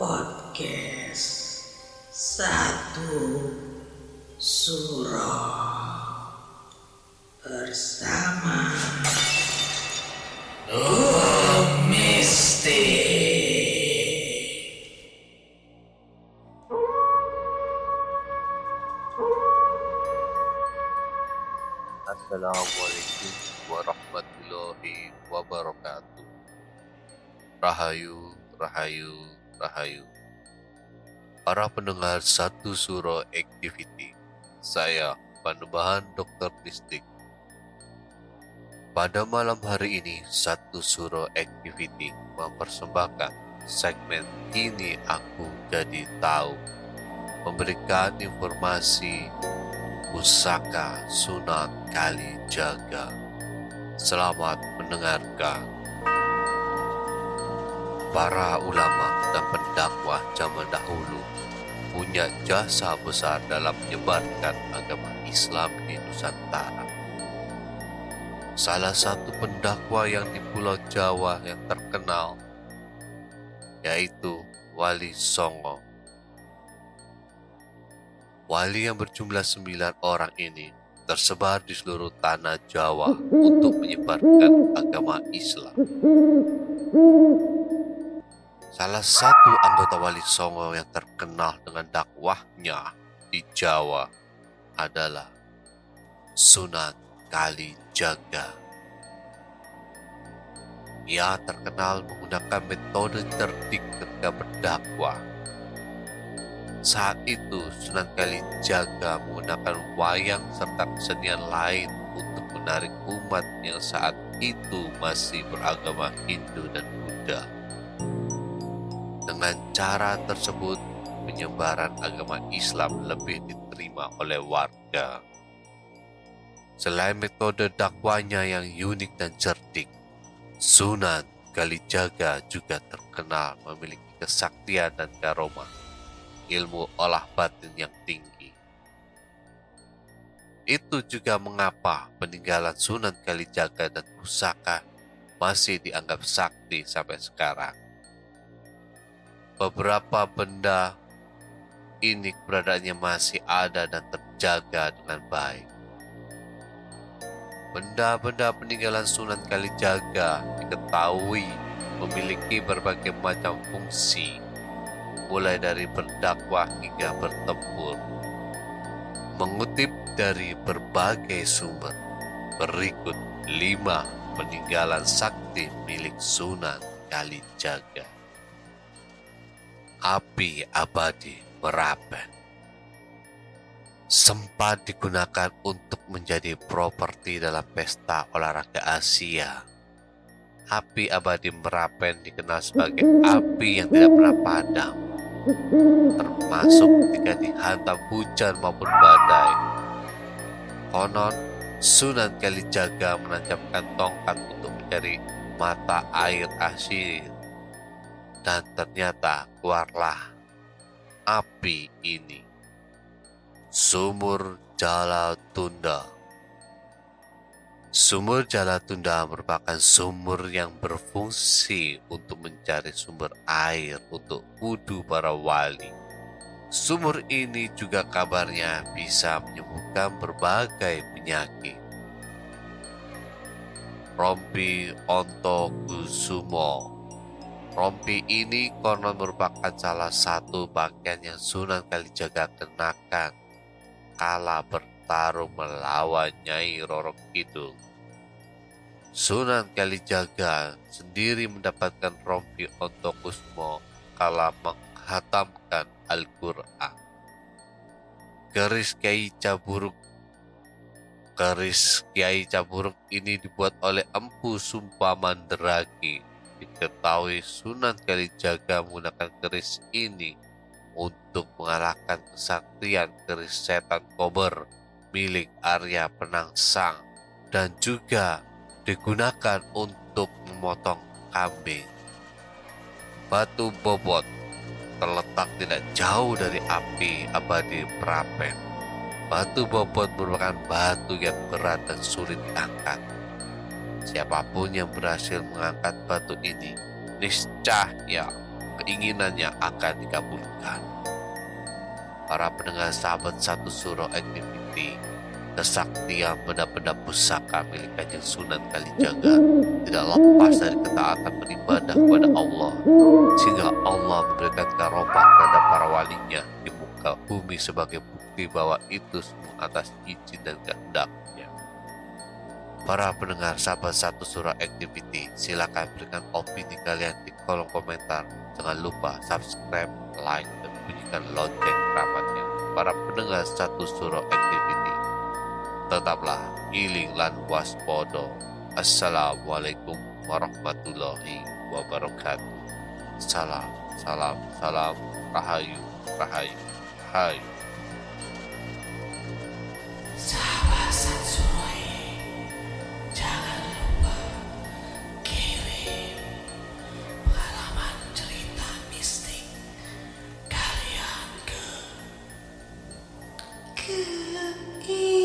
podcast satu surah bersama Dua Mistik. Assalamualaikum warahmatullahi wabarakatuh. Rahayu, rahayu, rahayu. Para pendengar satu suro activity, saya Panembahan Dr. Distik. Pada malam hari ini, satu suro activity mempersembahkan segmen ini aku jadi tahu memberikan informasi pusaka Sunan Kalijaga. Selamat mendengarkan. Para ulama dan pendakwah zaman dahulu punya jasa besar dalam menyebarkan agama Islam di Nusantara. Salah satu pendakwa yang di Pulau Jawa yang terkenal yaitu Wali Songo Wali yang berjumlah sembilan orang ini tersebar di seluruh tanah Jawa untuk menyebarkan agama Islam. Salah satu anggota Wali Songo yang terkenal dengan dakwahnya di Jawa adalah Sunan Kalijaga. Ia terkenal menggunakan metode cerdik ketika berdakwah saat itu Sunan Kalijaga menggunakan wayang serta kesenian lain untuk menarik umat yang saat itu masih beragama Hindu dan Buddha. Dengan cara tersebut, penyebaran agama Islam lebih diterima oleh warga. Selain metode dakwanya yang unik dan cerdik, Sunan Kalijaga juga terkenal memiliki kesaktian dan karomah ilmu olah batin yang tinggi. Itu juga mengapa peninggalan Sunan Kalijaga dan Pusaka masih dianggap sakti sampai sekarang. Beberapa benda ini keberadaannya masih ada dan terjaga dengan baik. Benda-benda peninggalan Sunan Kalijaga diketahui memiliki berbagai macam fungsi mulai dari berdakwah hingga bertempur. Mengutip dari berbagai sumber, berikut lima peninggalan sakti milik Sunan Kalijaga. Api abadi Merapen sempat digunakan untuk menjadi properti dalam pesta olahraga Asia. Api abadi Merapen dikenal sebagai api yang tidak pernah padam termasuk ketika dihantam hujan maupun badai. Konon, Sunan Kalijaga menancapkan tongkat untuk mencari mata air asin. Dan ternyata keluarlah api ini. Sumur Jala Tunda. Sumur Jalatunda merupakan sumur yang berfungsi untuk mencari sumber air untuk wudhu para wali. Sumur ini juga kabarnya bisa menyembuhkan berbagai penyakit. Rompi Onto Kusumo Rompi ini konon merupakan salah satu pakaian yang Sunan Kalijaga kenakan kala bertarung melawan Nyai Roro Kidul. Sunan Kalijaga sendiri mendapatkan rompi Onto Kusmo kala menghatamkan Al-Quran. Keris Kiai Caburuk Keris Kiai Caburuk ini dibuat oleh Empu Sumpah Mandragi. Diketahui Sunan Kalijaga menggunakan keris ini untuk mengalahkan kesaktian keris setan kober milik Arya Penangsang dan juga digunakan untuk memotong kambing. Batu bobot terletak tidak jauh dari api abadi Prapen. Batu bobot merupakan batu yang berat dan sulit diangkat. Siapa pun yang berhasil mengangkat batu ini, niscaya keinginannya akan dikabulkan. Para pendengar sahabat satu surah activity, kesaktian benda-benda pusaka milik Kanjeng Sunan Kalijaga tidak lepas dari ketaatan beribadah kepada Allah sehingga Allah memberikan karomah kepada para walinya di muka bumi sebagai bukti bahwa itu semua atas izin dan kehendaknya. Para pendengar sahabat satu surah activity, silakan berikan opini kalian di kolom komentar. Jangan lupa subscribe, like, dan bunyikan lonceng keramatnya. Para pendengar satu surah activity, tetaplah iling lan waspodo. Assalamualaikum warahmatullahi wabarakatuh. Salam, salam, salam, rahayu, rahayu, rahayu. Yeah.